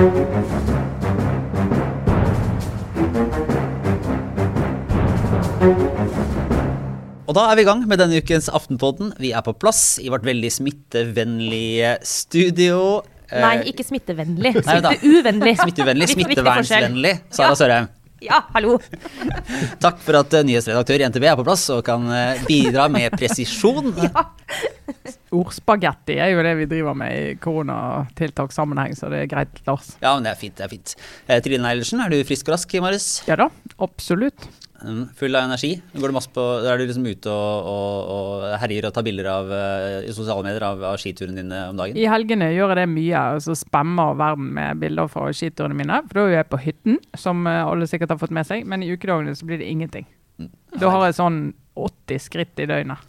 Og da er vi i gang med denne ukens Aftenpodden. Vi er på plass i vårt veldig smittevennlige studio. Nei, ikke smittevennlig. Nei. Smitteuvennlig. Smittevennlig, smittevernsvennlig. Sara Sørheim. Ja, hallo. Takk for at eh, nyhetsredaktør i NTB er på plass og kan eh, bidra med presisjon. ja. Ordspagetti er jo det vi driver med i koronatiltakssammenheng, så det er greit, Lars. Ja, men det er fint. det er fint. Eh, Trine Eilertsen, er du frisk og rask, i morges? Ja da, absolutt. Mm, Full av energi? Går du masse på, er du liksom ute og, og, og herjer og tar bilder av, eh, i sosiale medier av, av skiturene dine om dagen? I helgene gjør jeg det mye, og så spammer verden med bilder fra skiturene mine. For da er jeg på hytten, som eh, alle sikkert har fått med seg, men i ukedagene så blir det ingenting. Da har jeg sånn 80 skritt i døgnet.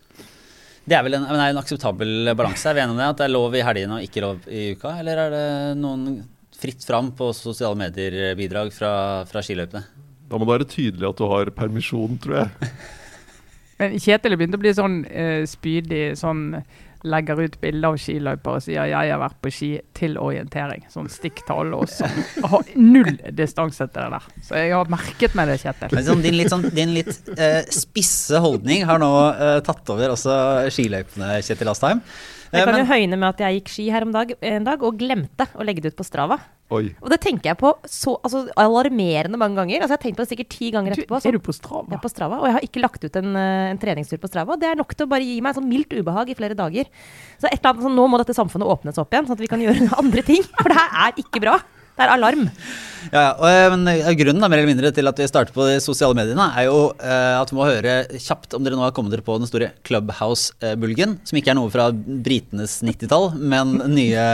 Det er vel en, men en akseptabel balanse? Er vi enige om det? At det er lov i helgene og ikke lov i uka? Eller er det noen fritt fram på sosiale medier-bidrag fra, fra skiløypene? Da må det være tydelig at du har permisjon, tror jeg. Men Kjetil begynte begynt å bli sånn uh, spydig, sånn legger ut bilder av skiløyper og sier 'jeg har vært på ski til orientering'. Sånn stikk til alle oss som har null distanse til det der. Så jeg har merket meg det, Kjetil. Men sånn, din litt, sånn, din litt uh, spisse holdning har nå uh, tatt over også skiløypene, Kjetil Astheim. Jeg Eh, kan men- jo høyne med at jeg gikk ski her om dag, en dag og glemte å legge det ut på Strava. Oi. Og det tenker jeg på så altså, alarmerende mange ganger. Altså, jeg har tenkt på det sikkert ti ganger Du, etterpå. er du Så, på jeg Strava? er på Strava, og jeg har ikke lagt ut en, eh, en treningstur på Strava. Det er nok til å bare gi meg sånn mildt ubehag i flere dager. Så et eller annet, sånn, nå må dette samfunnet åpnes opp igjen, sånn at vi kan gjøre andre ting. For det her er ikke bra. Det er alarm. Ja, ja, og, eh, men eh, Grunnen da, mer eller mindre til at vi starter på de sosiale mediene, er jo eh, at vi må høre kjapt om dere nå har kommet dere på den store Clubhouse-bulgen. Som ikke er noe fra britenes 90-tall, men nye,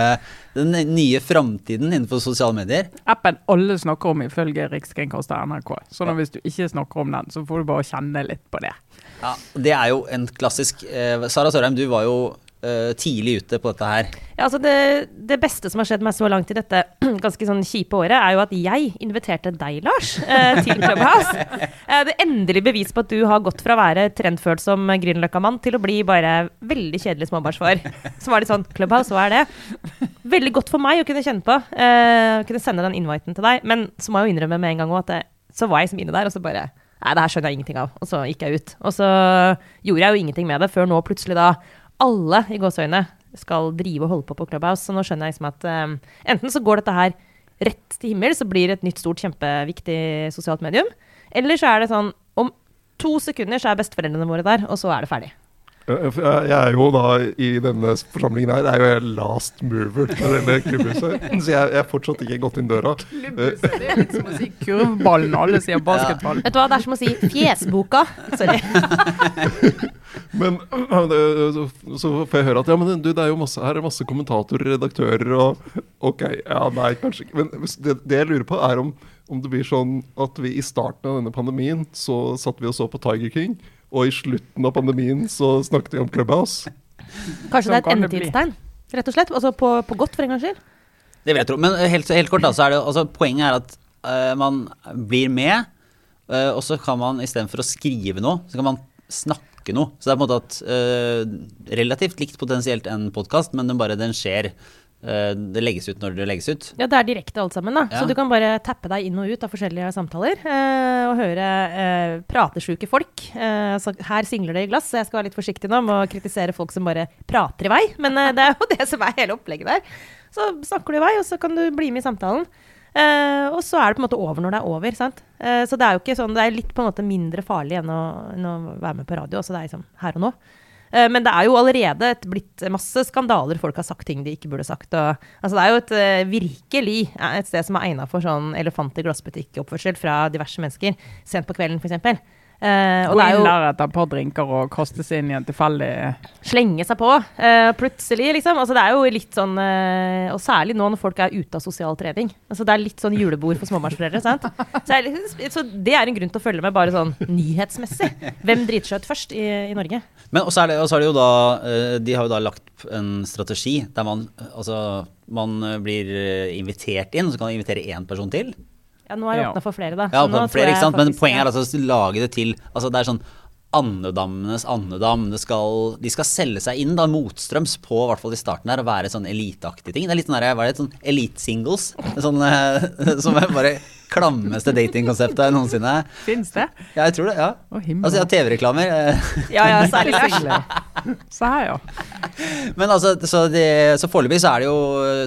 den nye framtiden innenfor sosiale medier. Appen alle snakker om ifølge Rikskringkasteren NRK. Så hvis du ikke snakker om den, så får du bare kjenne litt på det. Ja, Det er jo en klassisk eh, Sara Sørheim, du var jo tidlig ute på dette her. Ja, altså det, det beste som har skjedd meg så langt i dette ganske sånn kjipe året, er jo at jeg inviterte deg, Lars, eh, til Clubhouse. Eh, det endelige bevis på at du har gått fra å være trendfølsom Grünerløkka-mann til å bli bare veldig kjedelig småbarnsfar. Så var det sånn Clubhouse, hva er det? Veldig godt for meg å kunne kjenne på. Eh, kunne sende den inviten til deg. Men så må jeg jo innrømme med en gang at det, så var jeg som inne der, og så bare Nei, det her skjønner jeg ingenting av. Og så gikk jeg ut. Og så gjorde jeg jo ingenting med det, før nå plutselig da alle i gåseøyne skal drive og holde på på Clubhouse. Så nå skjønner jeg liksom at um, enten så går dette her rett til himmel, så blir det et nytt, stort, kjempeviktig sosialt medium. Eller så er det sånn om to sekunder så er besteforeldrene våre der, og så er det ferdig. Jeg jeg er jo da i denne forsamlingen her, er jo jeg last mover når det gjelder klubbhuset. Så jeg er fortsatt ikke gått inn døra. Klubbhuset, Det er litt som å si kurvballen, alle sier basketball. Vet du hva, det er som å si fjesboka. Sorry. Men så, så får jeg høre at ja, men du, det er jo masse, her er masse kommentatorer, redaktører og Ok, ja, nei, kanskje ikke. Men det, det jeg lurer på, er om, om det blir sånn at vi i starten av denne pandemien så satt vi og så på Tiger King, og i slutten av pandemien så snakket vi om Clubhouse. Kanskje det er et Sånn endetidstegn, rett og slett. Altså på, på godt, for en gangs skyld. Det vil jeg tro. Men eh, helt, helt kort, da, så er det, altså, poenget er at uh, man blir med, uh, og så kan man istedenfor å skrive noe, så kan man snakke noe. Så det er på en måte at uh, relativt likt potensielt en podkast, men den bare den skjer Det legges ut når det legges ut. Ja, det er direkte alt sammen, da. Ja. Så du kan bare tappe deg inn og ut av forskjellige samtaler. eh, og høre eh, pratesjuke folk. Eh, så her singler det i glass, så jeg skal være litt forsiktig nå med å kritisere folk som bare prater i vei. Men eh, det er jo det som er hele opplegget der. Så snakker du i vei, og så kan du bli med i samtalen. Eh, og så er det på en måte over når det er over. sant? Eh, så det er jo ikke sånn, det er litt på en måte mindre farlig enn å, enn å være med på radio. Altså det er liksom her og nå. Eh, Men det er jo allerede blitt masse skandaler. Folk har sagt ting de ikke burde sagt. Og, altså det er jo et eh, virkelig eh, et sted som er egna for sånn elefant i glassbutikk-oppførsel fra diverse mennesker. Sent på kvelden, f.eks. Uh, og Gå det er inn der etter et par drinker og kaste seg inn i en tilfeldig slenge seg på eh, plutselig, liksom. Altså det er jo litt sånn eh, Og særlig nå når folk er ute av sosial trening. Altså det er litt sånn julebord for småbarnsforeldre. sant? Så, er det- så det er en grunn til å følge med bare sånn nyhetsmessig. Hvem driter seg ut først i, i Norge? Men også er det, også er det jo da De har jo da lagt en strategi der man altså man blir invitert inn, og så kan man invitere én person til. Ja, nå er det åpna for flere, da. Ja, for flere, ikke sant? Men faktisk- poenget er altså å lage det til altså Det er sånn andedammenes andedam. Det skal, de skal selge seg inn da motstrøms på i hvert fall i starten her og være sånn eliteaktige ting. Det er litt sånn der, var det sånn elite-singles? Sånn, eh, som er bare klammeste datingkonseptet noensinne. Fins det? Ja, jeg tror det. ja. Å, himmel. Altså, ja, TV-reklamer. eh, Ja, ja, særlig Lars. Se her, ja. Men altså, så, det, så foreløpig så er det jo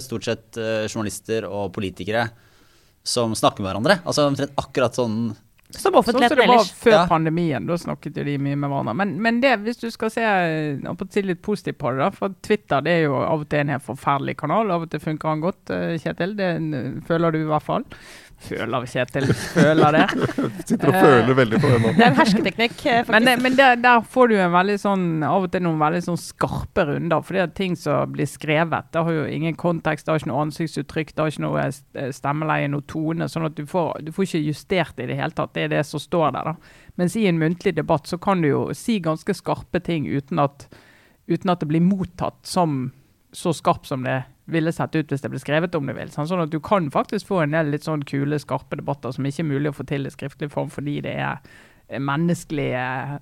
stort sett eh, journalister og politikere som snakker med hverandre. Altså omtrent akkurat sånn Som Sånn offentligheten det var ellers. før Ja. pandemien. Da snakket jo de mye med hverandre. Men, men det, hvis du skal se eh, litt positivt på det, da, for Twitter det er jo av og til en helt forferdelig kanal. Av og til funker han godt, eh, Kjetil. Det føler du i hvert fall. Føler Kjetil. Føler det. Sitter og føler veldig på det nå. Det er en hersketeknikk, eh, faktisk. Men, men der, der får du en veldig sånn, av og til noen veldig sånn skarpe runder. For det er ting som blir skrevet. Det har jo ingen kontekst, det har ikke noe ansiktsuttrykk, det har ikke noe eh, stemmeleie, noe tone. Sånn at du får, du får ikke justert det i det hele tatt. Det er det som står der. da. Mens i en muntlig debatt så kan du jo si ganske skarpe ting uten at, uten at det blir mottatt som så skarp som det ville sett ut hvis det ble skrevet om det vil. Sånn sånn at du kan faktisk få en del litt sånn kule, skarpe debatter som ikke er mulig å få til i skriftlig form fordi det er eh, menneskelig eh,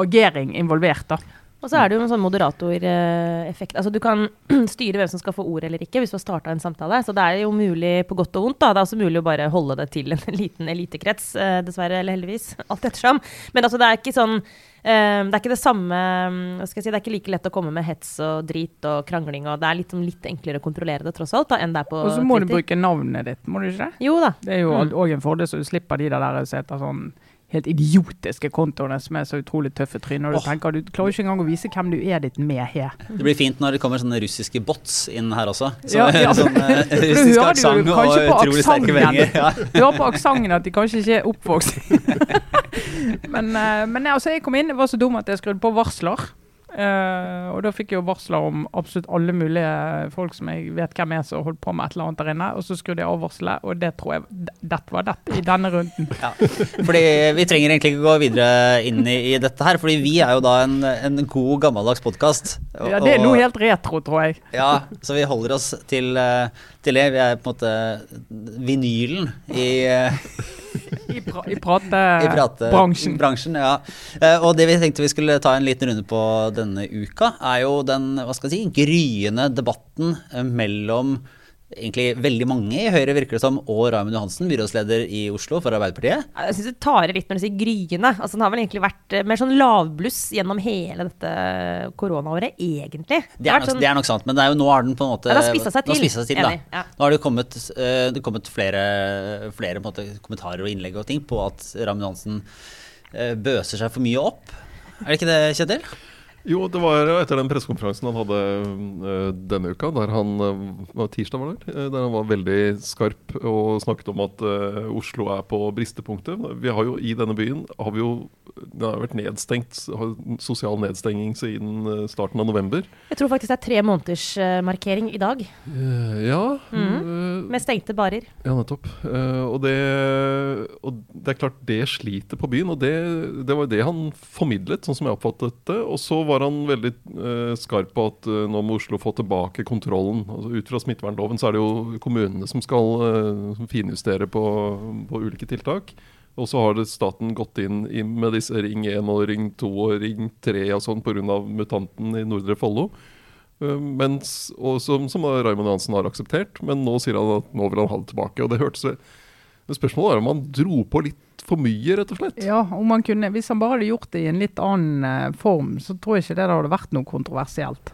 agering involvert. da. Og så er det jo en sånn moderatoreffekt. Altså, du kan styre hvem som skal få ordet eller ikke, hvis du har starta en samtale. Så det er jo mulig på godt og vondt. da. Det er også mulig å bare holde det til en liten elitekrets, eh, dessverre eller heldigvis. Alt ettersom. Men altså, det er ikke sånn eh, Det er ikke det samme jeg si, Det er ikke like lett å komme med hets og drit og krangling, og det er litt, sånn litt enklere å kontrollere det tross alt, da, enn det er på Og så må du bruke navnet ditt, må du ikke det? Jo da. Det er jo Mm. òg en fordel, så du slipper de der som heter sånn helt idiotiske kontoene som er så utrolig tøffe tryner. Du oh. tenker, du klarer ikke engang å vise hvem du er ditt med her. Det blir fint når det kommer sånne russiske bots inn her også. Så, Ja, ja. Sånn eh, russisk aksent og utrolig sterke venger. Ja. Du hører på aksenten at de kanskje ikke er oppvokst Men, eh, men altså, jeg kom inn, det var så dum at jeg skrudde på varsler. Eh, og da fikk jeg jo varsler om absolutt alle mulige folk som jeg vet hvem er som holdt på med et eller annet der inne. Og så skrudde jeg av varselet, og det tror jeg Dette var dette i denne runden. Ja. Fordi Vi trenger egentlig ikke gå videre inn i, i dette her, fordi vi er jo da en, en god, gammeldags podkast. Ja, det er noe helt retro, tror jeg. Ja, så vi holder oss til, eh, til det. Vi er på en måte vinylen i, eh, I, pra i pratebransjen. Prate ja. Eh, Og det vi tenkte vi skulle ta en liten runde på denne uka, er jo den hva skal jeg si, gryende debatten eh, mellom egentlig veldig mange i Høyre, virker det som, og Raymond Johansen, byrådsleder i Oslo for Arbeiderpartiet. Jeg syns du tar i litt når du sier gryende. Altså, den har vel egentlig vært eh, mer sånn lavbluss gjennom hele dette koronaåret, egentlig. Det er, nok, nok, det er nok sant, men det er jo nå har den på en måte Ja, det har spisset seg til. seg til da. Enig, ja. Nå har det kommet, eh, det kommet flere, flere på en måte, kommentarer og innlegg og ting på at Raymond Johansen eh, bøser seg for mye opp. Er det ikke det, Kjetil? Jo, det var etter den pressekonferansen han hadde øh, denne uka, der han øh, var tirsdag var det, vel? Øh, der han var veldig skarp og snakket om at Oslo er på bristepunktet. Vi har jo I denne byen har vi jo det har vært nedstengt, har sosial nedstenging siden starten av november. Jeg tror faktisk det er tre måneders eh, markering i dag, Eh, ja, øh, med stengte barer. ja, nettopp. Eh, og, det, og det er klart det sliter på byen, og det, det var det han formidlet, sånn som jeg oppfattet det. Og så var han veldig eh, skarp på at eh, nå må Oslo få tilbake kontrollen. Altså, ut fra smittevernloven så er det jo kommunene som skal eh, finjustere på, på ulike tiltak. Og så har det staten gått inn i, med disse Ring 1 og Ring 2 og Ring 3 og sånn pga. mutanten i Nordre Follo. Uh, mens, og som, som Raymond Johansen har akseptert, men nå sier han at nå vil han ha det tilbake. Og det hørtes men Spørsmålet er om han dro på litt for mye, rett og slett. Ja, om han kunne, Hvis han bare hadde gjort det i en litt annen eh, form, så tror jeg ikke det hadde vært noe kontroversielt.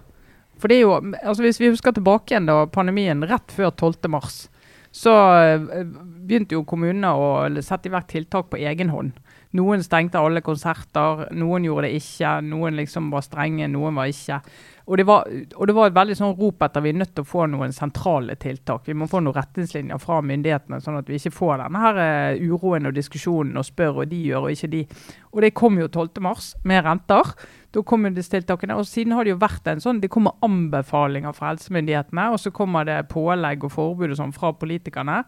For det er jo, altså Hvis vi husker tilbake igjen da pandemien rett før 12. mars, så eh, begynte jo kommunene å sette i verk tiltak på egen hånd. Noen stengte alle konserter, noen gjorde det ikke. Noen liksom var strenge, noen var ikke. Og det var, og det var et veldig sånn rop etter vi er nødt til å få noen sentrale tiltak. Vi må få noen retningslinjer fra myndighetene, sånn at vi ikke får denne her eh, uroen og diskusjonen og spør, og de gjør og ikke de. Og det kom jo 12.3 med renter. Da kom jo disse tiltakene. Og siden har det jo vært en sånn, det kommer anbefalinger fra helsemyndighetene, og så kommer det pålegg og forbud og sånn fra politikerne.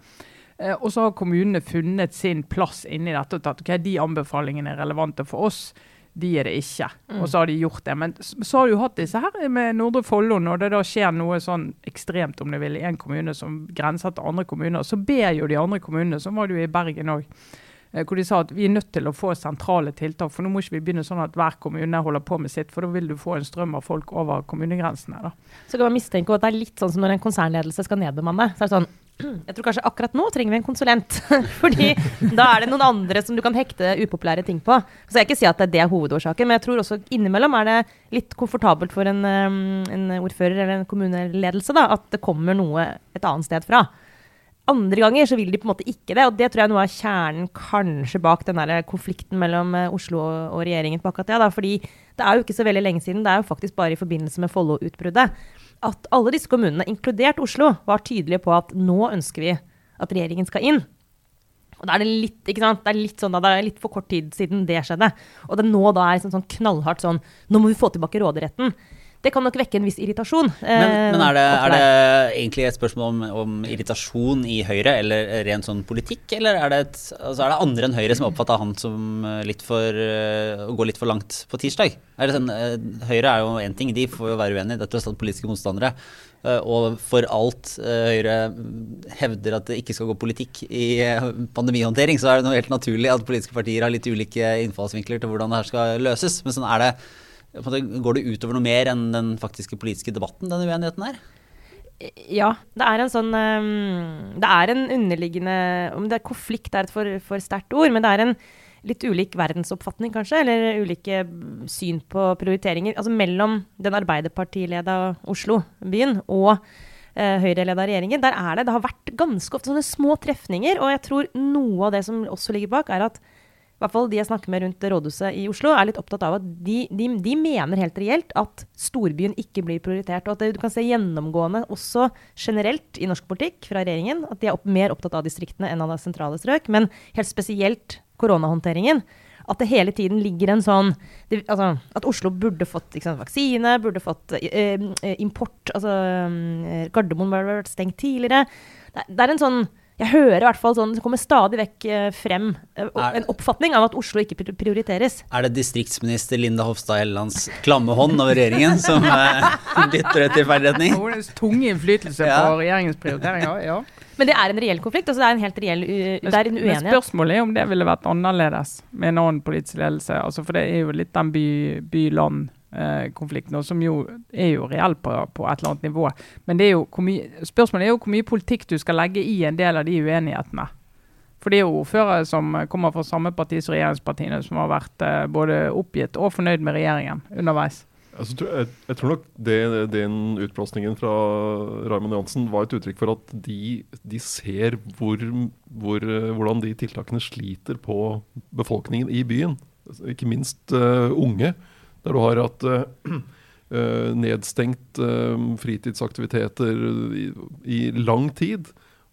Eh, og så har kommunene funnet sin plass inni dette og tatt ok, de anbefalingene er relevante for oss. De er det ikke. Og så har de gjort det. Men så har du hatt disse her med Nordre Follo. Når det da skjer noe sånn ekstremt om du vil, i en kommune som grenser til andre kommuner, så ber jo de andre kommunene, som var det jo i Bergen òg, eh, hvor de sa at vi er nødt til å få sentrale tiltak. For nå må ikke vi begynne sånn at hver kommune holder på med sitt, for da vil du få en strøm av folk over kommunegrensene. da. Så kan man mistenke at det er litt sånn som når en konsernledelse skal nedbemanne. så er det sånn jeg tror kanskje akkurat nå trenger vi en konsulent. Fordi da er det noen andre som du kan hekte upopulære ting på. Så jeg ikke si at det er det hovedårsaken, men jeg tror også innimellom er det litt komfortabelt for en, um, en ordfører eller en kommuneledelse da, at det kommer noe et annet sted fra. Andre ganger så vil de på en måte ikke det, og det tror jeg er noe av kjernen kanskje bak den der konflikten mellom eh, Oslo og regjeringen på akkurat det. Da, fordi det er jo ikke så veldig lenge siden, det er jo faktisk bare i forbindelse med Follo-utbruddet at alle disse kommunene, inkludert Oslo, var tydelige på at nå ønsker vi at regjeringen skal inn. Og da er det litt, ikke sant? Det er litt sånn da, det er litt for kort tid siden det skjedde. Og det nå da er liksom sånn knallhardt sånn Nå må vi få tilbake råderetten. Det kan nok vekke en viss irritasjon. Men, eh, men er, det, er det egentlig et spørsmål om, om irritasjon i Høyre, eller rent sånn politikk? Eller er det, et, altså er det andre enn Høyre som oppfatta han som eh, litt for eh, å gå litt for langt på tirsdag? Er det sånn, eh, Høyre er jo én ting, de får jo være uenige, det er tross alt politiske motstandere. Eh, Og for alt eh, Høyre hevder at det ikke skal gå politikk i eh, pandemihåndtering, så er det noe helt naturlig at politiske partier har litt ulike innfallsvinkler til hvordan det her skal løses. Men sånn er det Går det utover noe mer enn den faktiske politiske debatten, denne uenigheten her? Ja, det er en sånn um, Det er en underliggende Om det er konflikt er et for, for sterkt ord, men det er en litt ulik verdensoppfatning, kanskje, eller ulike syn på prioriteringer. Altså mellom den Arbeiderpartileda Oslo-byen og eh, Høyre-leda regjeringen. Der er det Det har vært ganske ofte sånne små trefninger, og jeg tror noe av det som også ligger bak, er at hvert fall de jeg snakker med rundt rådhuset i Oslo, er litt opptatt av at de, de, de mener helt reelt at storbyen ikke blir prioritert. Og at det, du kan se gjennomgående også generelt i norsk politikk fra regjeringen at de er opp, mer opptatt av distriktene enn av det sentrale strøk. Men helt spesielt koronahåndteringen. At det hele tiden ligger en sånn det, altså, At Oslo burde fått sant, vaksine, burde fått eh, eh, import altså eh, Gardermoen burde vært stengt tidligere. Det, det er en sånn jeg hører i hvert fall sånn, det kommer stadig vekk eh, frem eh, Er- en oppfatning av at Oslo ikke prioriteres. Er det distriktsminister Linda Hofstad Hellelands klamme hånd over regjeringen som eh, dytter dette i feil retning? Hennes tunge innflytelse Ja. på regjeringens prioriteringer. ja. Men det er en reell konflikt. altså Det er en helt reell det er en Men uenighet. spørsmålet er om det ville vært annerledes med en annen politisk ledelse. Altså, for det er jo litt den by-land-konflikten, som jo er jo reell på, på et eller annet nivå. Men det er jo mye, spørsmålet er jo hvor mye politikk du skal legge i en del av de uenighetene. For det er jo ordførere som kommer fra samme parti som regjeringspartiene, som har vært eh, både oppgitt og fornøyd med regjeringen underveis. Altså, jeg, jeg tror nok det, den utblåsningen fra Raymond Johansen var et uttrykk for at de, de ser hvor, hvor, eh, hvordan de tiltakene sliter på befolkningen i byen. Altså, Ikke minst uh, unge, der du har hatt eh, eh, nedstengt uh, fritidsaktiviteter i, i lang tid.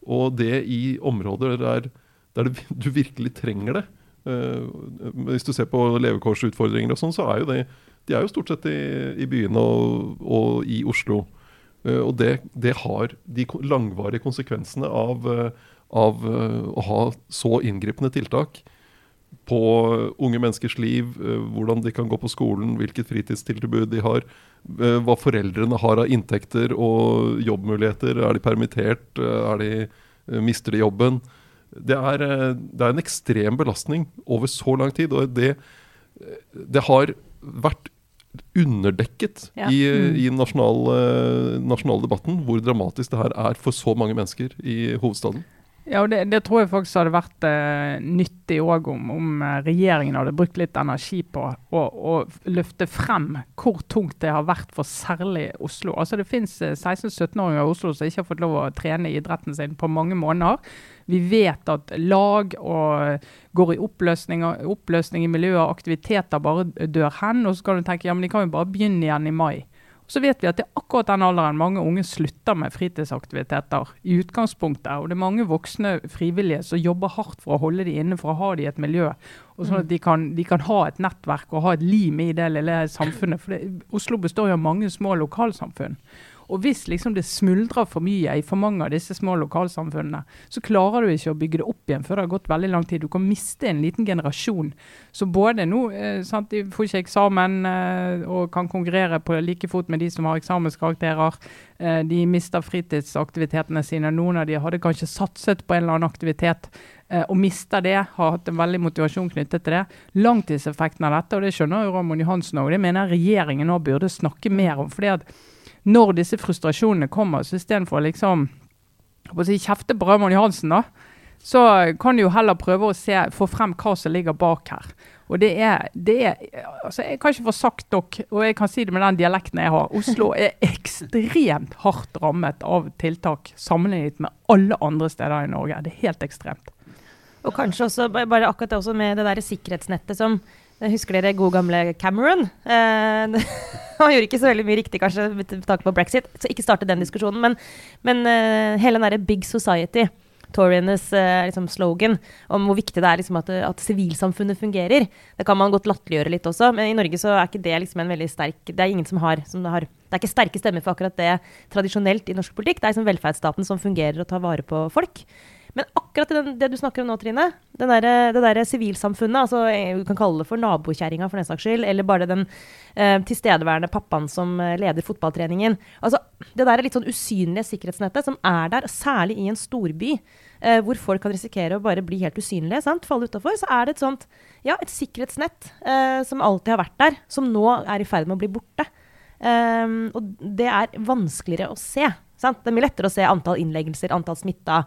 Og det i områder der, der du virkelig trenger det. Uh, hvis du ser på levekårsutfordringer og sånn, så er jo det de er jo stort sett i, i byene og, og i Oslo. Og det, det har de langvarige konsekvensene av, av å ha så inngripende tiltak på unge menneskers liv, eh, hvordan de kan gå på skolen, hvilket fritidstilbud de har, eh, hva foreldrene har av inntekter og jobbmuligheter. Er de permittert? Eh, Er de, mister de jobben? Det er, det er en ekstrem belastning over så lang tid. og det, det har vært underdekket Ja. i, i nasjonal, nasjonale nasjonal debatten hvor dramatisk det her er for så mange mennesker i hovedstaden. Ja, og det, det tror jeg faktisk hadde vært eh, nyttig òg om, om eh, regjeringen hadde brukt litt energi på å, å løfte frem hvor tungt det har vært for særlig Oslo. Altså Det finnes eh, 16-17-åringer i Oslo som ikke har fått lov å trene idretten sin på mange måneder. Vi vet at lag og går i oppløsning, oppløsning i miljøer, aktiviteter bare dør hen. Og så kan du tenke ja, men de kan jo bare begynne igjen i mai. Så vet vi at det er akkurat den alderen mange unge slutter med fritidsaktiviteter i utgangspunktet. Og det er mange voksne frivillige som jobber hardt for å holde de inne, for å ha de i et miljø. Og sånn at de kan, de kan ha et nettverk og ha et lim i det lille samfunnet. For det, Oslo består jo av mange små lokalsamfunn. Og hvis liksom det smuldrer for mye i for mange av disse små lokalsamfunnene, så klarer du ikke å bygge det opp igjen før det har gått veldig lang tid. Du kan miste en liten generasjon. Så både nå eh, sant, De får ikke eksamen eh, og kan konkurrere på like fot med de som har eksamenskarakterer. Eh, de mister fritidsaktivitetene sine. Noen av de hadde kanskje satset på en eller annen aktivitet eh, og mister det. Har hatt en veldig motivasjon knyttet til det. Langtidseffekten av dette, og det skjønner jo Ramon Johansen òg, det mener jeg regjeringen nå burde snakke mer om. fordi at når disse frustrasjonene kommer, så istedenfor å liksom å si, kjefte på Raymond Johansen, da, så kan du jo heller prøve å se, få frem hva som ligger bak her. Og det er, det er altså Jeg kan ikke få sagt nok, og jeg kan si det med den dialekten jeg har. Oslo er ekstremt hardt rammet av tiltak sammenlignet med alle andre steder i Norge. Det er helt ekstremt. Og kanskje også bare akkurat det også med det der sikkerhetsnettet som Husker dere god gamle Cameron? Eh, han gjorde ikke så veldig mye riktig, kanskje, med tanke på brexit, så ikke starte den diskusjonen. Men, men eh, hele den derre Big Society, Torienes eh, liksom slogan om hvor viktig det er liksom, at, at sivilsamfunnet fungerer, det kan man godt latterliggjøre litt også. Men i Norge så er ikke det liksom en veldig sterk Det er ingen som har, som det har det er ikke sterke stemmer for akkurat det tradisjonelt i norsk politikk. Det er liksom velferdsstaten som fungerer og tar vare på folk. Men akkurat den, det du snakker om nå, Trine, der, det derre sivilsamfunnet, altså du kan kalle det for nabokjerringa for den saks skyld, eller bare den eh, tilstedeværende pappaen som eh, leder fotballtreningen. Altså, det der er litt sånn usynlige sikkerhetsnettet som er der, særlig i en storby, eh, hvor folk kan risikere å bare bli helt usynlige, sant? falle utafor, så er det et sånt ja, et sikkerhetsnett eh, som alltid har vært der, som nå er i ferd med å bli borte. Um, og det er vanskeligere å se. Sant? Det er mye lettere å se antall innleggelser, antall smitta,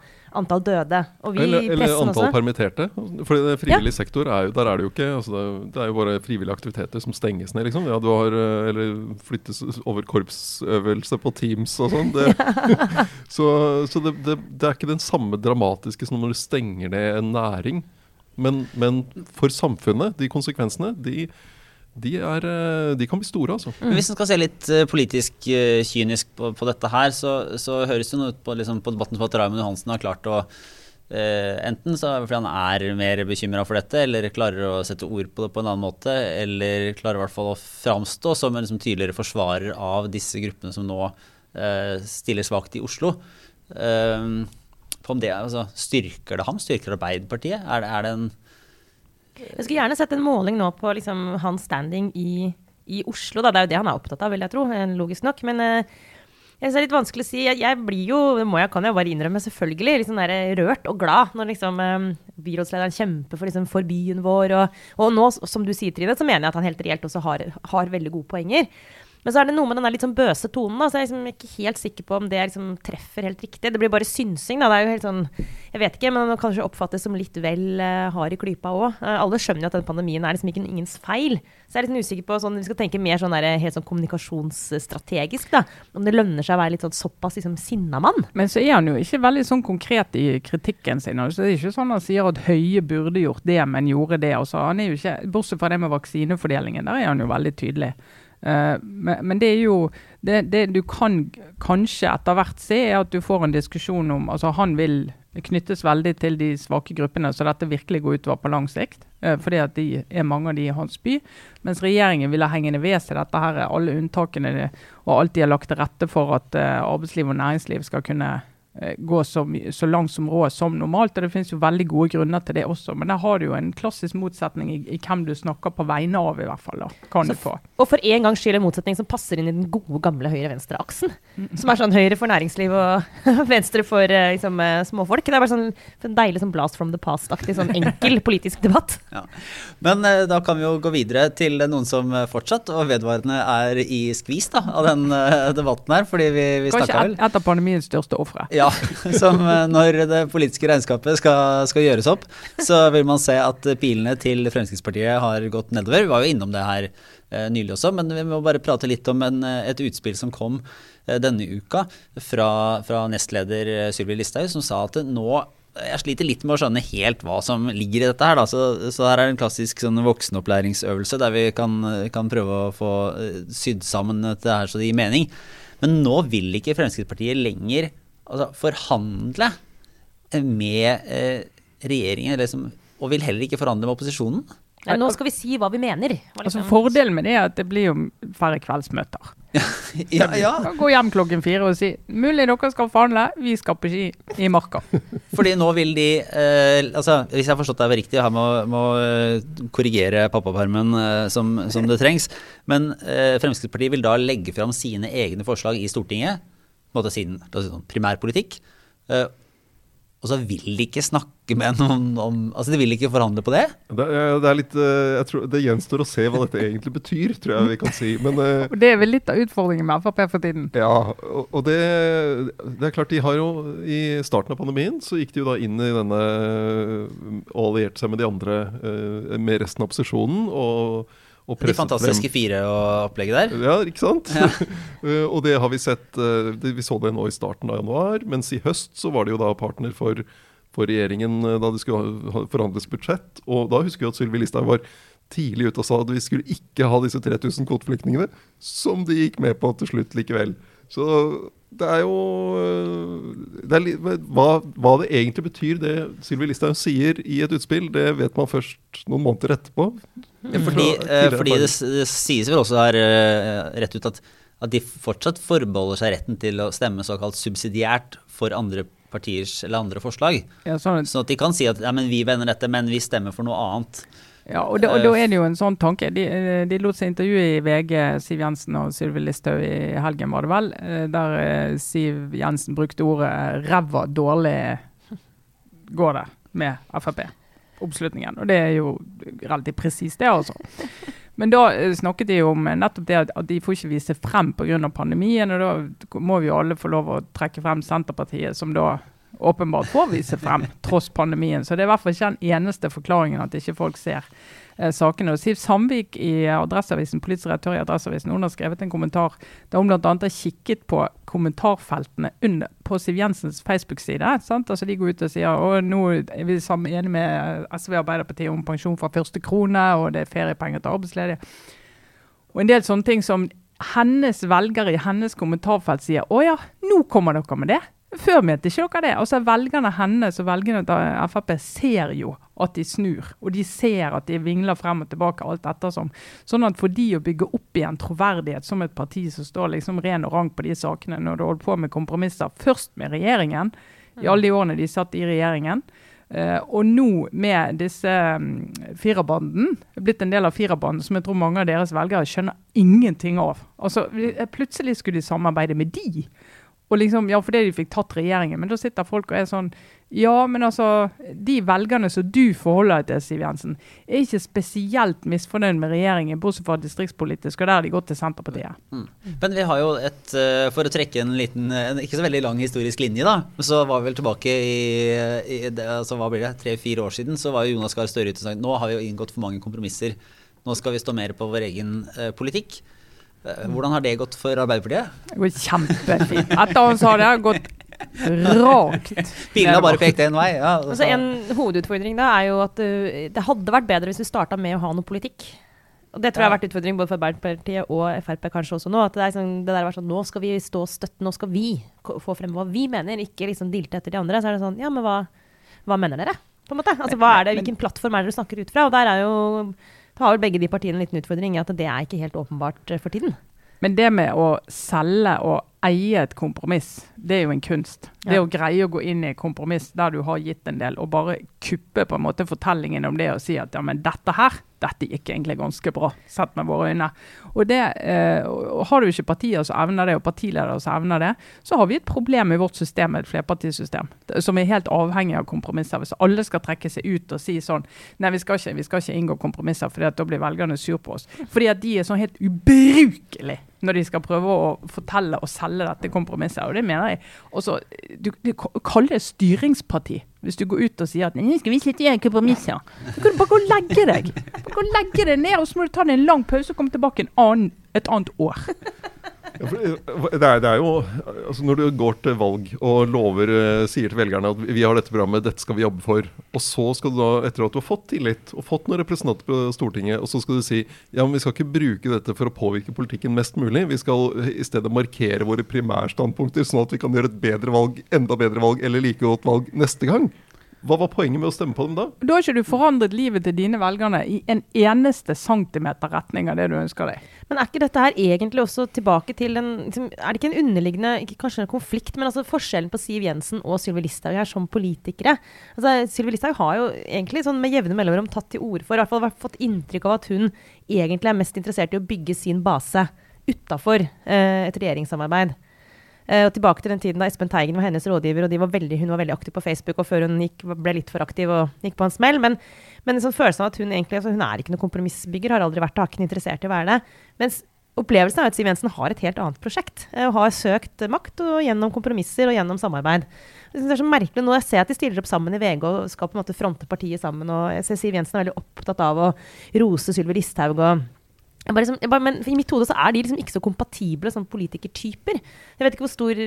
antall døde. eller, eller antall også. permitterte. For frivillig ja. sektor er jo, der er det jo ikke altså det, er jo bare frivillige aktiviteter som stenges ned. liksom. Ja, du har, eh, Eller flyttes over korpsøvelse på Teams og sånn. så, så det, det, det, er ikke den samme dramatiske som når du stenger ned en næring. Men, men for samfunnet, de konsekvensene, de de, er, eh, de, kan bli store, altså. Mm. Hvis en skal se litt uh, politisk uh, kynisk på, på, dette her, så, så høres det noe ut på, liksom, på debatten som at Raymond Johansen har klart å uh, Enten så fordi han er mer bekymra for dette, eller klarer å sette ord på det på en annen måte, eller klarer i hvert fall å framstå som en liksom, tydeligere forsvarer av disse gruppene som nå stiller svakt i Oslo. om det, altså, styrker det ham? Styrker Arbeiderpartiet? Er det, er det en jeg skulle gjerne sett en måling nå på liksom, hans standing i, i, Oslo. Da. Det er jo det han er opptatt av, vil jeg tro. Logisk nok. Men uh, jeg er litt vanskelig å si. Jeg, jeg blir jo, det må jeg, kan jeg bare innrømme, selvfølgelig, litt sånn der rørt og glad når liksom, um, byrådslederen kjemper for, liksom, for byen vår. Og, og, nå, som du sier, Trine, så mener jeg at han helt reelt også har, har veldig gode poenger. Men så er det noe med den der litt sånn bøse tonen. Da, så jeg er liksom ikke helt sikker på om det liksom treffer helt riktig. Det blir bare synsing. Da. Det er jo helt sånn Jeg vet ikke, men det kanskje oppfattes som litt vel uh, hard i klypa òg. Uh, alle skjønner jo at den pandemien er liksom ikke ingens feil. Så jeg er litt sånn usikker på sånn, Vi skal tenke mer sånn der, helt sånn kommunikasjonsstrategisk. da, Om det lønner seg å være litt sånn såpass liksom sinnamann. Men så er han jo ikke veldig sånn konkret i kritikken sin. Altså, det er ikke sånn han sier at Høie burde gjort det, men gjorde det. Altså, han er jo ikke, Bortsett fra det med vaksinefordelingen, der er han jo veldig tydelig. Uh, men, men, det er jo det, det, du kan kanskje etter hvert se, er at du får en diskusjon om altså Han vil knyttes veldig til de svake gruppene, så dette virkelig går utover på lang sikt. Uh, fordi at de er mange av de i hans by. Mens regjeringen vil ha hengende ved seg dette her, alle unntakene og alt de har lagt til rette for at uh, arbeidsliv og næringsliv skal kunne Eh, gå så, så, langt som råd som normalt. og Det finnes jo veldig gode grunner til det også. Men der har du jo en klassisk motsetning i, i hvem du snakker på vegne av, i hvert fall. da, kan så, du få. Og for en gangs skyld en motsetning som passer inn i den gode, gamle høyre-venstre-aksen. Mm. Som er sånn høyre for næringsliv og venstre for uh, liksom, uh, småfolk. Det er bare sånn en deilig sånn blast from the past-aktig sånn enkel politisk debatt. Ja. Men da kan vi jo gå videre til noen som fortsatt og vedvarende er i skvis da, av den debatten her. fordi vi, vi Kanskje et, et av pandemiens største ofre. Ja, som eh, når det politiske regnskapet skal, skal, gjøres opp, så vil man se at pilene til Fremskrittspartiet har gått nedover. Vi var jo innom det her eh, nylig også, men vi må bare prate litt om en, et utspill som kom eh, denne uka fra, fra nestleder eh, Sylvi Listhaug, som sa at nå jeg sliter litt med å skjønne helt hva som ligger i dette her. Da. Så, så her er en klassisk sånn voksenopplæringsøvelse der vi kan, kan, prøve å få eh, sydd sammen dette her så det gir mening. Men nå vil ikke Fremskrittspartiet lenger altså, forhandle med eh, regjeringen, liksom, og vil heller ikke forhandle med opposisjonen? Ja, nå skal vi si hva vi mener. Altså Fordelen med det er at det blir jo færre kveldsmøter. Ja, ja. Kan Gå hjem klokken fire og si mulig dere skal forhandle, vi skal på ski i marka. Fordi nå vil de eh, altså, Hvis jeg har forstått deg riktig, her må, må korrigere pappapermen eh, som, som det trengs. Men eh, Fremskrittspartiet vil da legge fram sine egne forslag i Stortinget, måte siden la oss si sånn, primærpolitikk. Eh, og så vil de ikke snakke med noen om Altså, de vil ikke forhandle på det. Det, er- det er litt eh, jeg tror, Det gjenstår å se hva dette egentlig betyr, tror jeg vi kan si. Men eh, Det er vel litt av utfordringen med Frp for tiden. Ja, og, og det, det er klart de har jo I starten av pandemien så gikk de jo da inn i denne og allierte seg med de andre, med resten av opposisjonen. og De fantastiske fire og opplegget der. Ja, ikke sant? Eh, og det har vi sett eh, det, Vi så det nå i starten av januar, mens i høst så var det jo da partner for, for regjeringen eh, da det skulle ha- ha- forhandles budsjett. Og da husker vi at Sylvi Listhaug var tidlig ute og sa at vi skulle ikke ha disse 3000 kvoteflyktningene, som de gikk med på til slutt likevel. Så det er jo øh, det er, hva, hva det egentlig betyr, det Sylvi Listhaug sier i et utspill, det vet man først noen måneder etterpå. Ja, fordi eh, fordi det, det sies vel også her eh, rett ut at, at de fortsatt forbeholder seg retten til å stemme såkalt subsidiært for andre partiers eller andre forslag. Ja, sånn, Sånn at de kan si at ja, men vi vender dette, men vi stemmer for noe annet. Ja, og, da- er det jo en sånn tanke. De, eh, de lot seg intervjue i VG, Siv Jensen og Sylvi Listhaug i helgen, var det vel, eh, der eh, Siv Jensen brukte ordet 'ræva dårlig går det' med Frp-oppslutningen. Og det er jo relativt presist, det, altså. Men da snakket de om eh, nettopp det at de får ikke vise frem pga. pandemien. Og da må vi jo alle få lov å trekke frem Senterpartiet, som da åpenbart får vise frem tross pandemien. Så det er i hvert fall ikke den eneste forklaringen at ikke folk ser eh, sakene. Og Siv Sandvik i Adresseavisen, politisk redaktør i Adresseavisen, hun har skrevet en kommentar der hun bl.a. har kikket på kommentarfeltene under, på Siv Jensens Facebook-side. Altså De går ut og sier at nå er vi sammen enige med SV og Arbeiderpartiet om pensjon fra første krone, og det er feriepenger til arbeidsledige. Og en del sånne ting som hennes velgere i hennes kommentarfelt sier å ja, nå kommer dere med det. Før mente ikke dere det. Altså Velgerne hennes og velgerne til Frp ser jo at de snur, og de ser at de vingler frem og tilbake alt ettersom. Sånn at for de å bygge opp igjen troverdighet som et parti som står liksom ren og rank på de sakene, når du holder på med kompromisser, først med regjeringen, i alle de årene de satt i regjeringen, Uh, og nå med disse um, firerbanden, blitt en del av firerbanden, som jeg tror mange av deres velgere skjønner ingenting av. Altså, Plutselig skulle de samarbeide med de. Og liksom, ja, fordi de fikk tatt regjeringen. Men da sitter folk og er sånn Ja, men altså De velgerne som du forholder deg til, Siv Jensen, er ikke spesielt misfornøyd med regjeringen, bortsett fra distriktspolitisk, og der har de gått til Senterpartiet. Men vi har jo et eh, For å trekke en liten, en ikke så veldig lang historisk linje, da. Så var vi vel tilbake i, i altså, hva blir det, tre-fire år siden, så var jo Jonas Gahr Støre ute og sa nå har vi jo inngått for mange kompromisser. Nå skal vi stå mer på vår egen eh, politikk. Eh, Hvordan har det gått for Arbeiderpartiet? Det går kjempefint. Etter han sa det, har gått rakt Pilene har bare pekt én vei. Ja, Altså, en hovedutfordring da er jo at uh, det hadde vært bedre hvis vi starta med å ha noe politikk. Og Det tror jeg har vært utfordring både for Arbeiderpartiet og Frp kanskje også nå. At det er sånn, det der var sånn, Nå skal vi stå støtt, nå skal vi få frem hva vi mener, ikke liksom dilte etter de andre. Så er det sånn, ja, men hva, hva mener dere? På en måte. Altså, hva er det, Hvilken plattform er det du snakker ut fra? Og der er jo har vel begge de partiene en liten utfordring i at det er ikke helt åpenbart eh, for tiden. Men det med å selge og eie et kompromiss, det er jo en kunst. Det å greie å gå inn i et kompromiss der du har gitt en del, og bare kuppe på en måte fortellingen om det og si at ja, men dette her, dette gikk egentlig ganske bra, sett med våre øyne. Og det, eh, Har du ikke partier som evner det, og partiledere som evner det, så har vi et problem i vårt system, et flerpartisystem, som er helt avhengig av kompromisser. Hvis alle skal trekke seg ut og si sånn Nei, vi skal ikke, vi skal ikke inngå kompromisser, for da blir velgerne sur på oss. Fordi at de er sånn helt ubrukelige når de skal prøve å fortelle og selge dette kompromisset. Og det mener jeg. Også, du, du kaller det styringsparti hvis du går ut og sier at nå skal vi ikke gjøre kompromisser. så kan bare gå og legge deg. Bare gå og legge deg ned, og så må du ta deg en lang pause og komme tilbake en annen, et annet år. Eh, det, er, det er jo altså Når du går til valg og lover, eh, sier til velgerne at vi har dette programmet, dette skal vi jobbe for, og så skal du da, etter at du har fått tillit og fått noen representanter på Stortinget, og så skal du si ja, men vi skal ikke bruke dette for å påvirke politikken mest mulig. Vi skal eh, i stedet markere våre primærstandpunkter, sånn at vi kan gjøre et bedre valg, enda bedre valg eller like godt valg neste gang. Hva var poenget med å stemme på dem da? Da har ikke du forandret livet til dine velgerne i en eneste centimeter retning av det du ønsker deg. Men er ikke dette her egentlig også tilbake til en liksom, Er det ikke en underliggende kanskje en konflikt, men altså forskjellen på Siv Jensen og Sylvi Listhaug her som politikere? Altså, Sylvi Listhaug har jo egentlig sånn med jevne mellomrom tatt til orde for, i hvert fall fått inntrykk av at hun egentlig er mest interessert i å bygge sin base utafor eh, et regjeringssamarbeid. Uh, og tilbake til den tiden da Espen Teigen var hennes rådgiver, og var veldig, hun var veldig aktiv på Facebook, og før hun gikk, ble litt for aktiv og gikk på en smell. Men, men en sånn av at hun egentlig altså, hun er ikke noen kompromissbygger, har aldri vært det, har ikke interessert i å være det. Mens opplevelsen er at Siv Jensen har et helt annet prosjekt, uh, og har søkt makt og gjennom kompromisser og gjennom samarbeid. Det er så merkelig Nå jeg ser at de stiller opp sammen i VG og skal på en måte fronte partiet sammen. og jeg ser Siv Jensen er veldig opptatt av å rose Sylvi Listhaug og liksom, bare, men I mitt hode så er de liksom ikke så kompatible som politikertyper. Jeg vet ikke hvor stor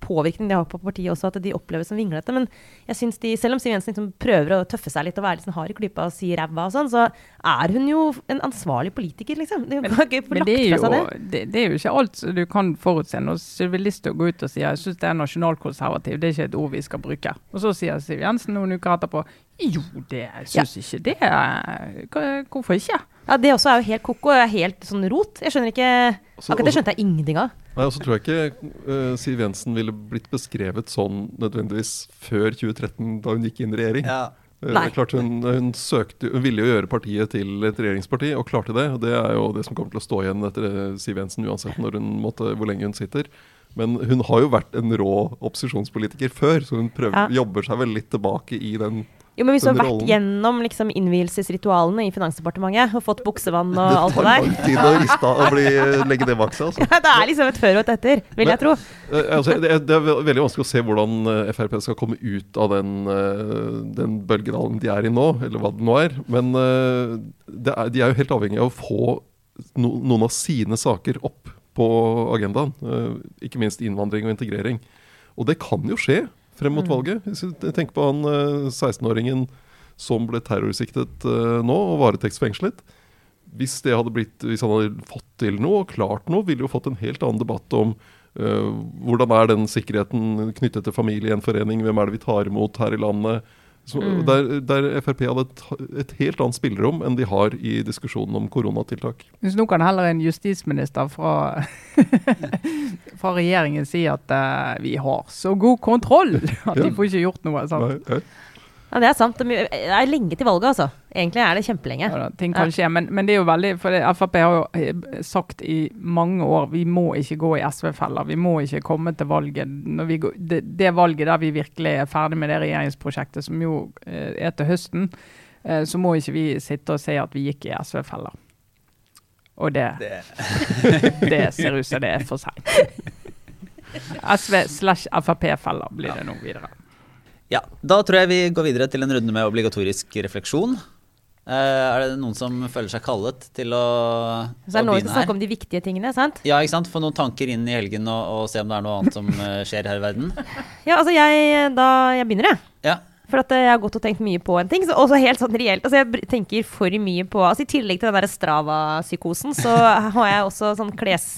påvirkning de har på partiet også, at de oppleves som vinglete. Men jeg synes de, selv om Siv Jensen liksom prøver å tøffe seg litt og være litt sånn hard i klypa og si ræva og sånn, så er hun jo en ansvarlig politiker, liksom. Det, men, men det, er jo, det. Det, er jo ikke alt du kan forutse. Når Sylvi Listhaug går ut og sier jeg syns det er nasjonalkonservativ, det er ikke et ord vi skal bruke. Og så sier Siv Jensen noen uker etterpå jo, det syns ja. ikke det. Hvorfor ikke? Ja, Det også er jo helt koko. Er Helt sånn rot. Jeg skjønner ikke også, Akkurat det skjønte jeg ingenting av. Nei, og så tror jeg ikke uh, Siv Jensen ville blitt beskrevet sånn nødvendigvis før 2013, da hun gikk inn i regjering. Ja. Uh, klart hun, hun, søkte, hun ville jo gjøre partiet til et regjeringsparti, og klarte det. og Det er jo det som kommer til å stå igjen etter eh, Siv Jensen, uansett måtte, hvor lenge hun sitter. Men hun har jo vært en rå opposisjonspolitiker før, så hun prøver, ja. jobber seg vel litt tilbake i den jo, men Hvis du har vært gjennom liksom, innvielsesritualene i Finansdepartementet og fått buksevann og alt det der Det tar lang tid å riste og bli, legge det bak seg. Altså. Ja, det er liksom et før og et etter, vil jeg tro. Uh, altså, det, er, det, er veldig vanskelig å se hvordan Frp skal komme ut av den, den bølgedalen de er i nå, eller hva det nå er. Men er, de er jo helt avhengig av å få no, noen av sine saker opp på agendaen. ikke minst innvandring og integrering. Og det kan jo skje frem mot mm. valget. Tenker på han 16-åringen eh, som ble terrorsiktet uh, nå og varetektsfengslet. Hvis, det hadde blitt, hvis han hadde fått til noe og klart noe, ville jo fått en helt annen debatt om uh, hvordan er den sikkerheten knyttet til familiegjenforening, hvem er det vi tar imot her i landet, så, mm. der, der, Frp hadde et, et, helt annet spillerom enn de har i diskusjonen om koronatiltak. Hvis nå kan heller en justisminister fra, fra regjeringen si at uh, vi har så god kontroll at de får ikke gjort noe. Sant? Nei, nei. Ja, Det er sant. Det er lenge til valget, altså. Egentlig er det kjempelenge. Ja, ting kan skje, men, men, det er jo veldig For Frp har jo eh, sagt i mange år vi må ikke gå i SV-feller. Vi må ikke komme til valget går, det, det, valget der vi virkelig er ferdig med det regjeringsprosjektet, som jo eh, er til høsten, eh, så må ikke vi sitte og si at vi gikk i SV-feller. Og det, det. det ser ut som det er for seint. SV slash Frp-feller blir det nå videre. Ja, Da tror jeg vi går videre til en runde med obligatorisk refleksjon. Uh, er det noen som føler seg kallet til å, Så er det nå vi skal snakke om de viktige tingene, sant? Ja, ikke sant? Få noen tanker inn i helgen og, og se om det er noe annet som uh, skjer her i verden. Ja, altså jeg, da, jeg begynner, jeg. Ja. For at eh, jeg har gått og tenkt mye på en ting. Så også helt sånn reelt. Altså jeg tenker for mye på altså I tillegg til den der Strava-psykosen, så har jeg også sånn kles...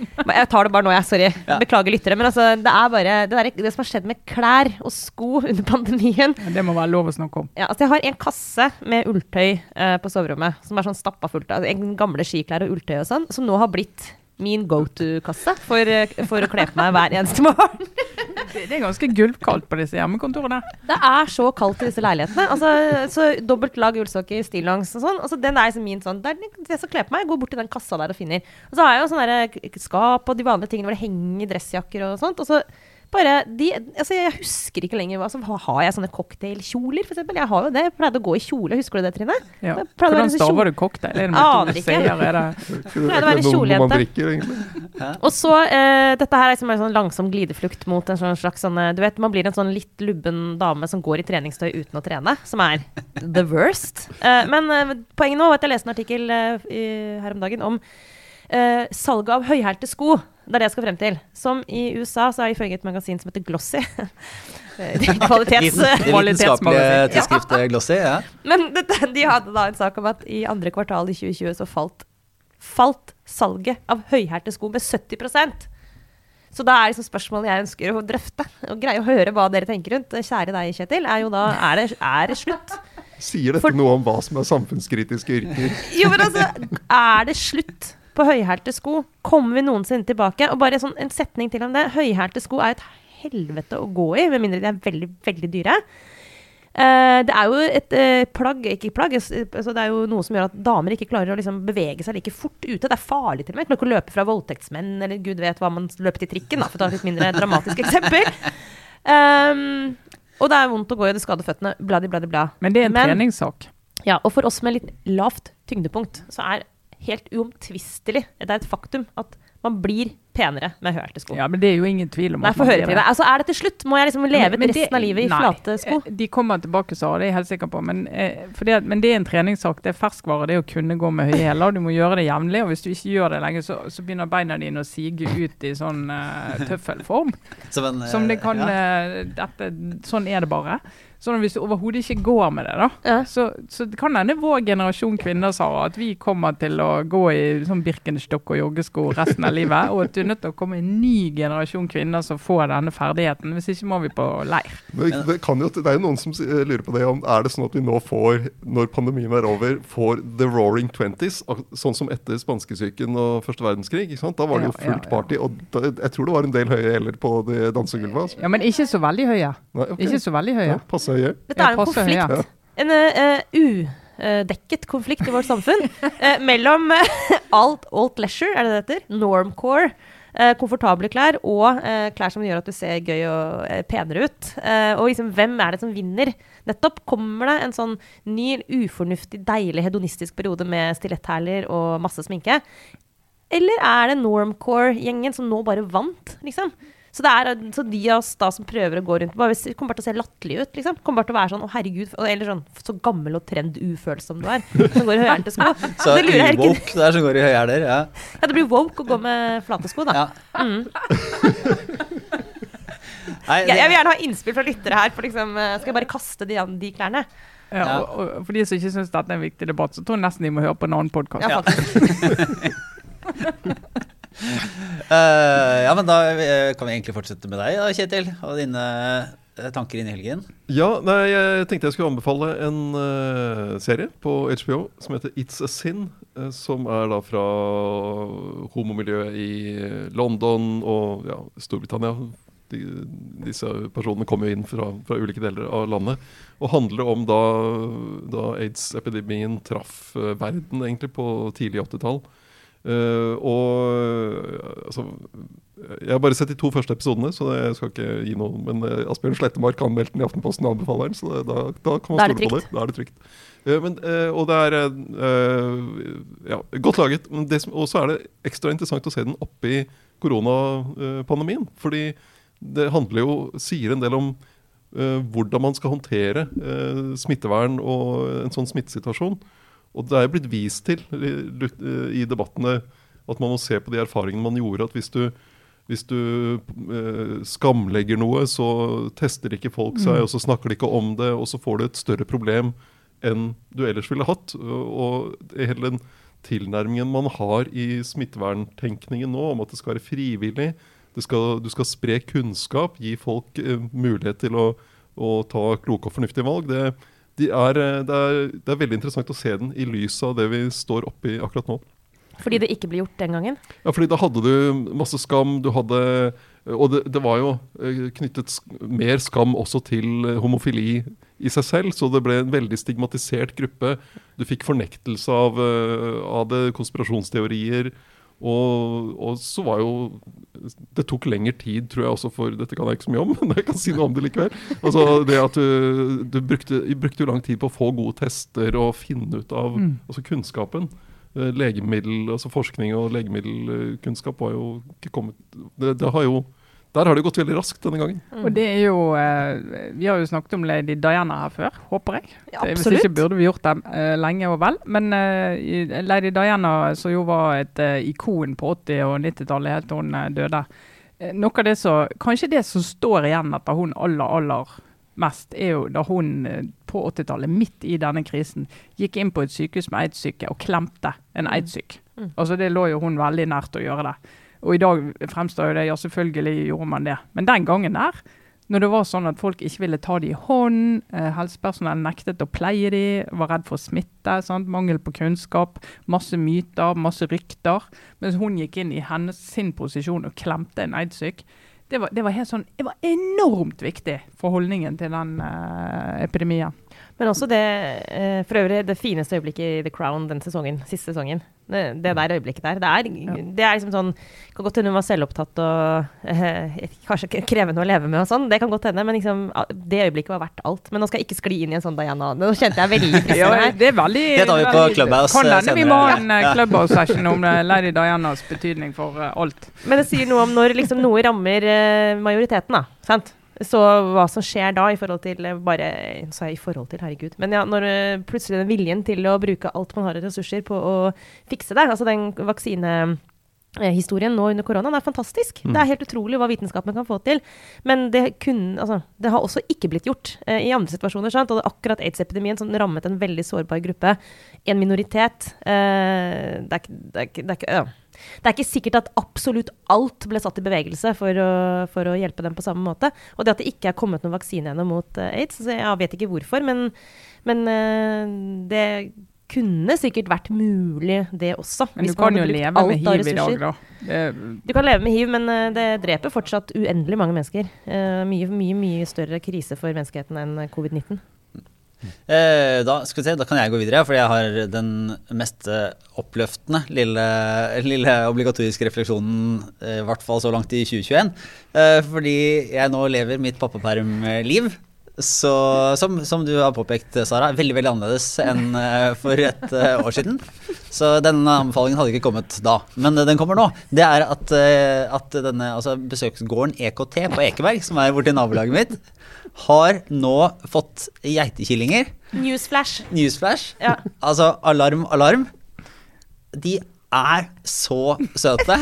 Jeg tar det bare nå, jeg. Sorry. Ja. Beklager lyttere. Men altså, det er bare det, der, det, som har skjedd med klær og sko under pandemien. Ja, det må være lov å snakke om. Ja, altså jeg har en kasse med ulltøy uh, på soverommet som er sånn stappa fullt av altså, gamle skiklær og ulltøy og sånn, som nå har blitt min go to-kasse for, eh, for, å kle på meg hver eneste morgen. det, det er ganske gulvkaldt på disse hjemmekontorene. Det er så kaldt i disse leilighetene. Altså, så Dobbelt lag ullsokker, stillongs og sånn. Altså, den er liksom min sånn Det er det som kler på meg. Jeg går bort til den kassa der og finner. Og så har jeg jo sånne skap og de vanlige tingene hvor det henger dressjakker og sånt. Og så bare de, altså Jeg husker ikke lenger hva altså, Har jeg sånne cocktailkjoler, f.eks.? Jeg har jo det. Jeg pleide å gå i kjole. Husker du det, Trine? Ja. Hvordan staver du cocktail? Er det Aner ikke. Er det? Pleide å være kjolejente. Og så uh, Dette her er liksom en sånn langsom glideflukt mot en sånn slags sånn Du vet, man blir en sånn litt lubben dame som går i treningstøy uten å trene. Som er the worst. Uh, men uh, poenget nå var at jeg leste en artikkel her om dagen om salget av høyhælte sko. Det er det jeg skal frem til. Som i USA, så er ifølge et magasin som heter Glossy Kvalitets, Vitenskapelige tidsskriftet Glossy, ja. Men det, de hadde da en sak om at i andre kvartal i 2020 så falt, falt salget av høyhælte sko med 70% Så da er liksom spørsmålet jeg ønsker å drøfte, og greie å høre hva dere tenker rundt, kjære deg, Kjetil, er jo da Er det, er det slutt? Sier dette For- noe om hva som er samfunnskritiske yrker? Jo, men altså, er det slutt på høyhælte sko? Kommer vi noensinne tilbake? Og bare sånn, en setning til om det. Høyhælte sko er et helvete å gå i, med mindre de er veldig, veldig dyre. Uh, det er jo et uh, plagg, ikke plagg, altså det er jo noe som gjør at damer ikke klarer å liksom bevege seg like fort ute. Det er farlig til og med. Klarer ikke å løpe fra voldtektsmenn, eller gud vet hva man løper til trikken, da, for å ta et litt mindre dramatisk eksempel. Um, og det er vondt å gå i, det skader føttene, bladi, bladi, bla. Men det er en Men- treningssak. Ja, og for oss med litt lavt tyngdepunkt, så er helt uomtvistelig, det er et faktum, at man blir penere med høyhælte sko. Ja, men det er jo ingen tvil om Nei, at få man blir det. det. Altså, er det til slutt? Må jeg liksom leve Men- men det- resten av livet i nei, flate sko? eh, De kommer tilbake, sa det er jeg helt sikker på. Men, eh, at, men det er en treningssak. Det er ferskvare. Det er å kunne gå med høye hæler. Du må gjøre det jevnlig. Og hvis du ikke gjør det lenge, så, så begynner beina dine å sige ut i sånn uh, tøffelform. Som en, Som det kan ja. eh, dette, Sånn er det bare. Sånn Hvis du overhodet ikke går med det, da, Ja. så, så det kan hende vår generasjon kvinner Sara, at vi kommer til å gå i sånn Birkenstock og joggesko resten av livet. Og at du er nødt til å komme en ny generasjon kvinner som får denne ferdigheten. Hvis ikke må vi på leir. Det, det, kan jo, det er jo noen som lurer på det om Er det sånn at vi nå får, når pandemien er over, får the roaring twenties? Sånn som etter spanskesyken og første verdenskrig. Ikke sant? Da var det jo fullt party. Og da, jeg tror det var en del høye hæler på det dansegulvet. Altså. Ja, Men ikke så veldig høye. Nei, okay. Ikke så veldig høye. ja, passe høye. Dette er en passe høye. konflikt. En uh, udekket konflikt i vårt samfunn eh, mellom alt, alt leisure, er det det heter? Normcore. eh, komfortable klær og eh, klær som gjør at du ser gøy og eh, penere ut. Eh, og liksom, hvem er det som vinner? Nettopp kommer det en sånn ny, ufornuftig, deilig hedonistisk periode med stiletthæler og masse sminke. Eller er det normcore-gjengen som nå bare vant, liksom? Så, det er, så de av oss da som prøver å gå rundt bare, kommer bare til å se latterlige ut. liksom. Kommer bare til å være sånn 'Å, herregud', eller sånn 'Så gammel og trend ufølsom du er', som går i høyhælte sko. Så det lurer jeg ikke. woke det er som går i høyhæler. Ja. Ja, det blir woke å gå med flate sko, da. ja. Mm. Nei, Jeg, jeg vil gjerne ha innspill fra lyttere her. For liksom, eh, skal jeg bare kaste de, de klærne? Ja, Ja. og, og for de som ikke syns dette er en viktig debatt, så tror jeg nesten de må høre på en annen podkast. Ja, Eh, ja, men da eh, kan vi egentlig fortsette med deg, Kjetil, og dine eh, tanker inn i helgen. Ja, nei, jeg tenkte jeg skulle anbefale en uh, serie på HBO som heter It's a Sin. som er da fra homomiljøet i London og ja, Storbritannia. De, disse personene kommer jo inn fra, fra ulike deler av landet. Og handler om da, da aids-epidemien traff verden egentlig på tidlig 80-tall. Eh, og eh, altså Jeg har bare sett de to første episodene, så jeg skal ikke gi noe. Men uh, Asbjørn Slettemark anmeldte den i Aftenposten og anbefaler den, så det, da, da kan man det stole på det. Da er det trygt. Uh, men, og det er ja, godt laget. Det og så er det ekstra interessant å se den oppi koronapandemien. Fordi det handler jo, sier en del om hvordan man skal håndtere smittevern og en sånn smittesituasjon. Og det er jo blitt vist til i, i debattene at man må se på de erfaringene man gjorde. At hvis du, hvis du eh, skamlegger noe, så tester ikke folk seg, og så snakker de ikke om det, og så får du et større problem enn du ellers ville hatt. Og hele den tilnærmingen man har i smitteverntenkningen nå, om at det skal være frivillig, skal, du skal spre kunnskap, gi folk eh, mulighet til å, å ta kloke og fornuftige valg, det, de er, eh, det, er, det er veldig interessant å se den i lys av det vi står oppi akkurat nå. Fordi det ikke ble gjort den gangen. Ja, fordi da hadde du masse skam, du hadde Og det, det var jo eh, knyttet mer skam også til eh, homofili i seg selv, så det ble en veldig stigmatisert gruppe. Du fikk fornektelse av, av det, konspirasjonsteorier. Og, og så var jo Det tok lengre tid, tror jeg også, for Dette kan jeg ikke så mye om, men jeg kan si noe om det likevel. Altså det at du, du brukte, brukte jo lang tid på å få gode tester og finne ut av Mm. altså kunnskapen. Eh, Legemiddel, altså Forskning og legemiddelkunnskap var jo ikke kommet det, det har jo, Der har det gått veldig raskt denne gangen. Mm. Og det er jo eh, Vi har jo snakket om Lady Diana her før, håper jeg. Ja, Hvis ikke burde vi gjort det eh, lenge og vel. Men eh, Lady Diana, som jo var et eh, ikon på 80- og 90-tallet helt til hun eh, døde eh, Noe av det som Kanskje det som står igjen etter hun aller, aller mest, er jo da hun eh, på 80-tallet, midt i denne krisen, gikk inn på et sykehus med aids-syke og klemte en aids-syk. Mm. Altså Det lå jo hun veldig nært å gjøre det. Og i dag fremstår jo det ja, selvfølgelig gjorde man det. Men den gangen der, når det var sånn at folk ikke ville ta dem i hånd, eh, helsepersonell nektet å pleie dem, var redd for smitte, sant? mangel på kunnskap, masse myter, masse rykter, mens hun gikk inn i hennes, sin posisjon og klemte en eidssyk. Det var, det var, helt sånn, det var enormt viktig for holdningen til den eh, epidemien. Men også det eh, for øvrig det fineste øyeblikket i The Crown den sesongen, siste sesongen. Det, det der øyeblikket der. Det er, det er liksom sånn Kan godt hende hun var selvopptatt og eh, kanskje krevende å leve med og sånn. Det kan godt hende, men liksom, det øyeblikket var verdt alt. Men nå skal jeg ikke skli inn i en sånn Diana. Nå kjente jeg veldig Ja, her. det er veldig Det tar vi på Clubhouse, Kan eh, hende vi må ha en eh, Ja. Clubhouse-session om Lady Dianas betydning for alt. Men det sier noe om når liksom noe rammer majoriteten, da. Sant? Så hva som skjer da i forhold til eh, bare Så er jeg i forhold til, herregud. Men ja, når eh, plutselig den viljen til å bruke alt man har av ressurser på å fikse det, altså den vaksinehistorien nå under koronaen er fantastisk. Det er helt utrolig hva vitenskapen kan få til. Men det, kun, altså, det har også ikke blitt gjort eh, i andre situasjoner. Sant? Og det er akkurat aids-epidemien som rammet en veldig sårbar gruppe, en minoritet eh, Det er ikke, det er det er ja. Det er ikke sikkert at absolutt alt ble satt i bevegelse for å, for å hjelpe dem på samme måte. Og det at det ikke er kommet noen vaksine ennå mot eh, aids, så jeg vet ikke hvorfor, men, men eh, det kunne sikkert vært mulig, det også. Men du kan jo leve med hiv i dag, da. Det, Du kan leve med hiv, men eh, det dreper fortsatt uendelig mange mennesker. Uh, mye, mye, mye større krise for menneskeheten enn covid-19. Eh, da, se, da kan jeg gå videre, for jeg har den mest eh, oppløftende lille, lille obligatoriske refleksjonen, eh, i hvert fall så langt i 2021. Eh, fordi jeg nå lever mitt pappapermliv. Så, som, som du har påpekt, Sara, veldig veldig annerledes enn for et år siden. Så denne anbefalingen hadde ikke kommet da. Men den kommer nå. Det er at, at denne altså besøksgården EKT på Ekeberg, som er borti nabolaget mitt, har nå fått geitekillinger. Newsflash. Newsflash. Ja. Altså alarm, alarm. De er så søte.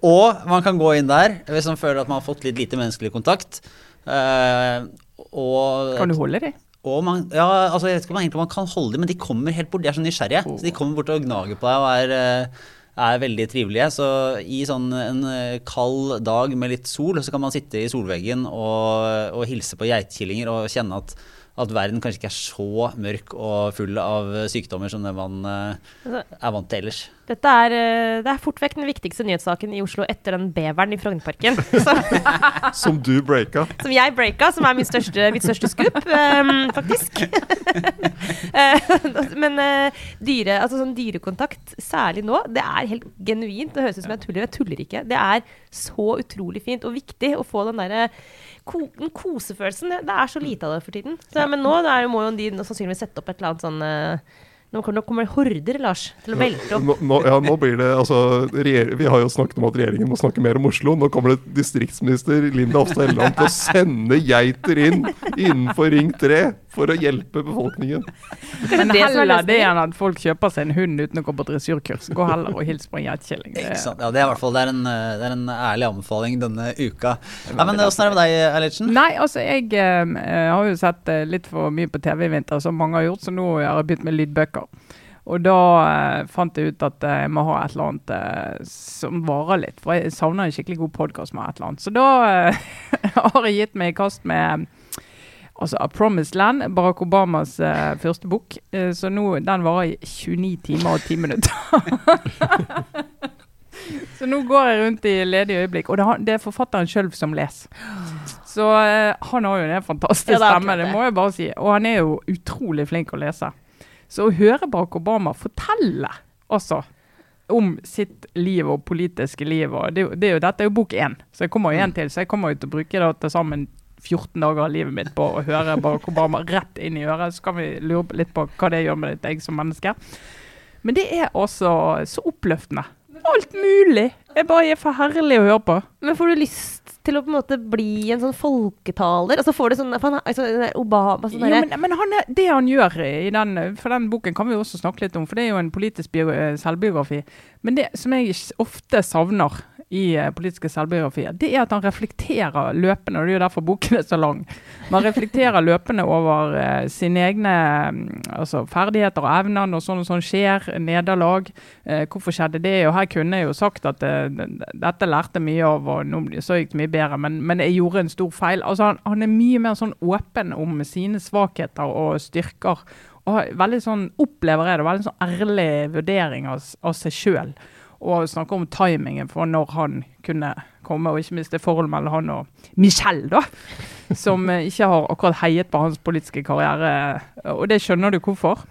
Og man kan gå inn der hvis man føler at man har fått litt lite menneskelig kontakt. Uh, og kan du holde dem? og man, ja, altså jeg vet ikke om man, egentlig man kan holde dem, men de kommer helt bort. De er så nysgjerrige. Så de kommer bort og gnager på deg og er, eh, er veldig trivelige. Så i sånn en eh, kald dag med litt sol, så kan man sitte i solveggen og, og hilse på geitkillinger og kjenne at, at verden kanskje ikke er så mørk og full av sykdommer som det man eh, er vant til ellers. Dette er, eh, det er fort vekk den viktigste nyhetssaken i Oslo etter den beveren i Frognerparken. Som, du breaka. som jeg breaka, som er min største, mitt største skup, um, faktisk. Eh, Men uh, dyre, altså sånn dyrekontakt, særlig nå, det er helt genuint. Det høres ut som jeg tuller. Jeg tuller ikke. Det er så utrolig fint og viktig å få den derre ko kosefølelsen. Det, er så lite av det for tiden. Så, men nå er, må jo de sannsynligvis sette opp et eller annet sånn eh, nå kommer det horder, Lars, til å velte opp. Nå, nå, ja, nå blir det altså Vi har jo snakket om at regjeringen må snakke mer om Oslo. Nå kommer det distriktsminister Linda Hofstad Helleland til å sende geiter inn innenfor Ring 3 for å hjelpe befolkningen. Men det som er heller det enn at folk kjøper seg en hund uten å gå på dressyrkurs. Gå heller og hils på en geitkilling. Det- Ja, det er i hvert fall det er en, eh, det er en ærlig anbefaling denne uka. Ja, men Åssen er det med deg, Eilertsen? Nei, altså jeg eh, har jo sett eh, litt for mye på TV i vinter, som mange har gjort, så nå har jeg begynt med lydbøker. Og da eh, fant jeg ut at eh, jeg må ha et eller annet eh, som varer litt. For jeg savner en skikkelig god podkast med et eller annet. Så da eh, har jeg gitt meg i kast med altså A Promised Land, Barack Obamas eh, første bok. Eh, så nå, den varer i 29 timer og 10 minutter. så nå går jeg rundt i ledige øyeblikk. Og det, det er forfatteren sjøl som leser. Så eh, han har jo en fantastisk Ja, det stemme, det må jeg bare si. Og han er jo utrolig flink å lese. Så å høre Barack Obama fortelle også om sitt liv og politiske liv og det, det Dette er jo bok én, så jeg kommer jo en til. Så jeg kommer jo til å bruke det til sammen 14 dager av livet mitt på å høre Barack Obama rett inn i øret. Så kan vi lure litt på hva det gjør med deg som menneske. Men det er også så oppløftende. Alt mulig. Det bare er for herlig å høre på. Men får du lyst til å på en måte bli en sånn folketaler? Altså får du sånn for han, altså, Obama sånn Jo, men men han er, det han gjør i den, for den boken kan vi jo også snakke litt om, for det er jo en politisk bio, selvbiografi. Men det som jeg ofte savner i eh, politiske selvbiografier, det er at han reflekterer løpende, og det er jo derfor boken er så lang. Man reflekterer løpende over eh, sine egne mm, altså, ferdigheter og evner når sånn og sånn skjer, nederlag. Eh, hvorfor skjedde det? Og her kunne jeg jo sagt at eh, dette lærte mye av, og nå så gikk det mye bedre, men, men jeg gjorde en stor feil. Altså, han, han er mye mer sånn åpen om sine svakheter og styrker. Og veldig sånn, opplever jeg det, veldig sånn ærlig vurdering av, av seg sjøl og snakke om timingen for når han kunne komme, og ikke minst det forholdet mellom han og Michelle, da. Som eh, ikke har akkurat heiet på hans politiske karriere. Og det skjønner du hvorfor.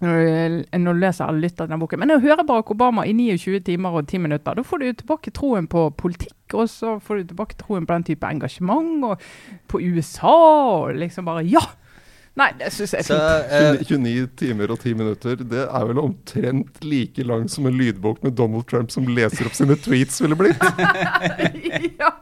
Når du, du leser eller lytter til den boken. Men å høre Barack Obama i 29 timer og 10 minutter, da får du tilbake troen på politikk, og så får du tilbake troen på den type engasjement, og på USA, og liksom bare Ja! Nei, det syns jeg er Så, fint. eh, 29 timer og 10 minutter, det er vel omtrent like lang som en lydbok med Donald Trump som leser opp sine tweets ville blitt. ja.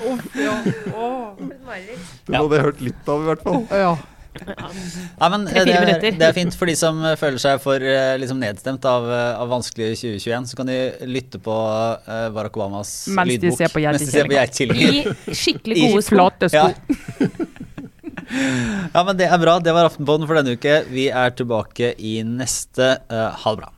Uff, ja. Oh. Det hadde jeg hørt litt av, i hvert fall. ja. Nei, men det, er, det er fint for de som føler seg for eh, liksom nedstemt av, eh, av vanskelig 2021. Så kan de lytte på uh, Barack Obamas Mens lydbok. de Mens de ser på Geitkillinger. I skikkelig gode. Flate sko. Ja. ja, men det er bra. Det var Aftenpodden for denne uke. Vi er tilbake i neste. Uh, ha det bra.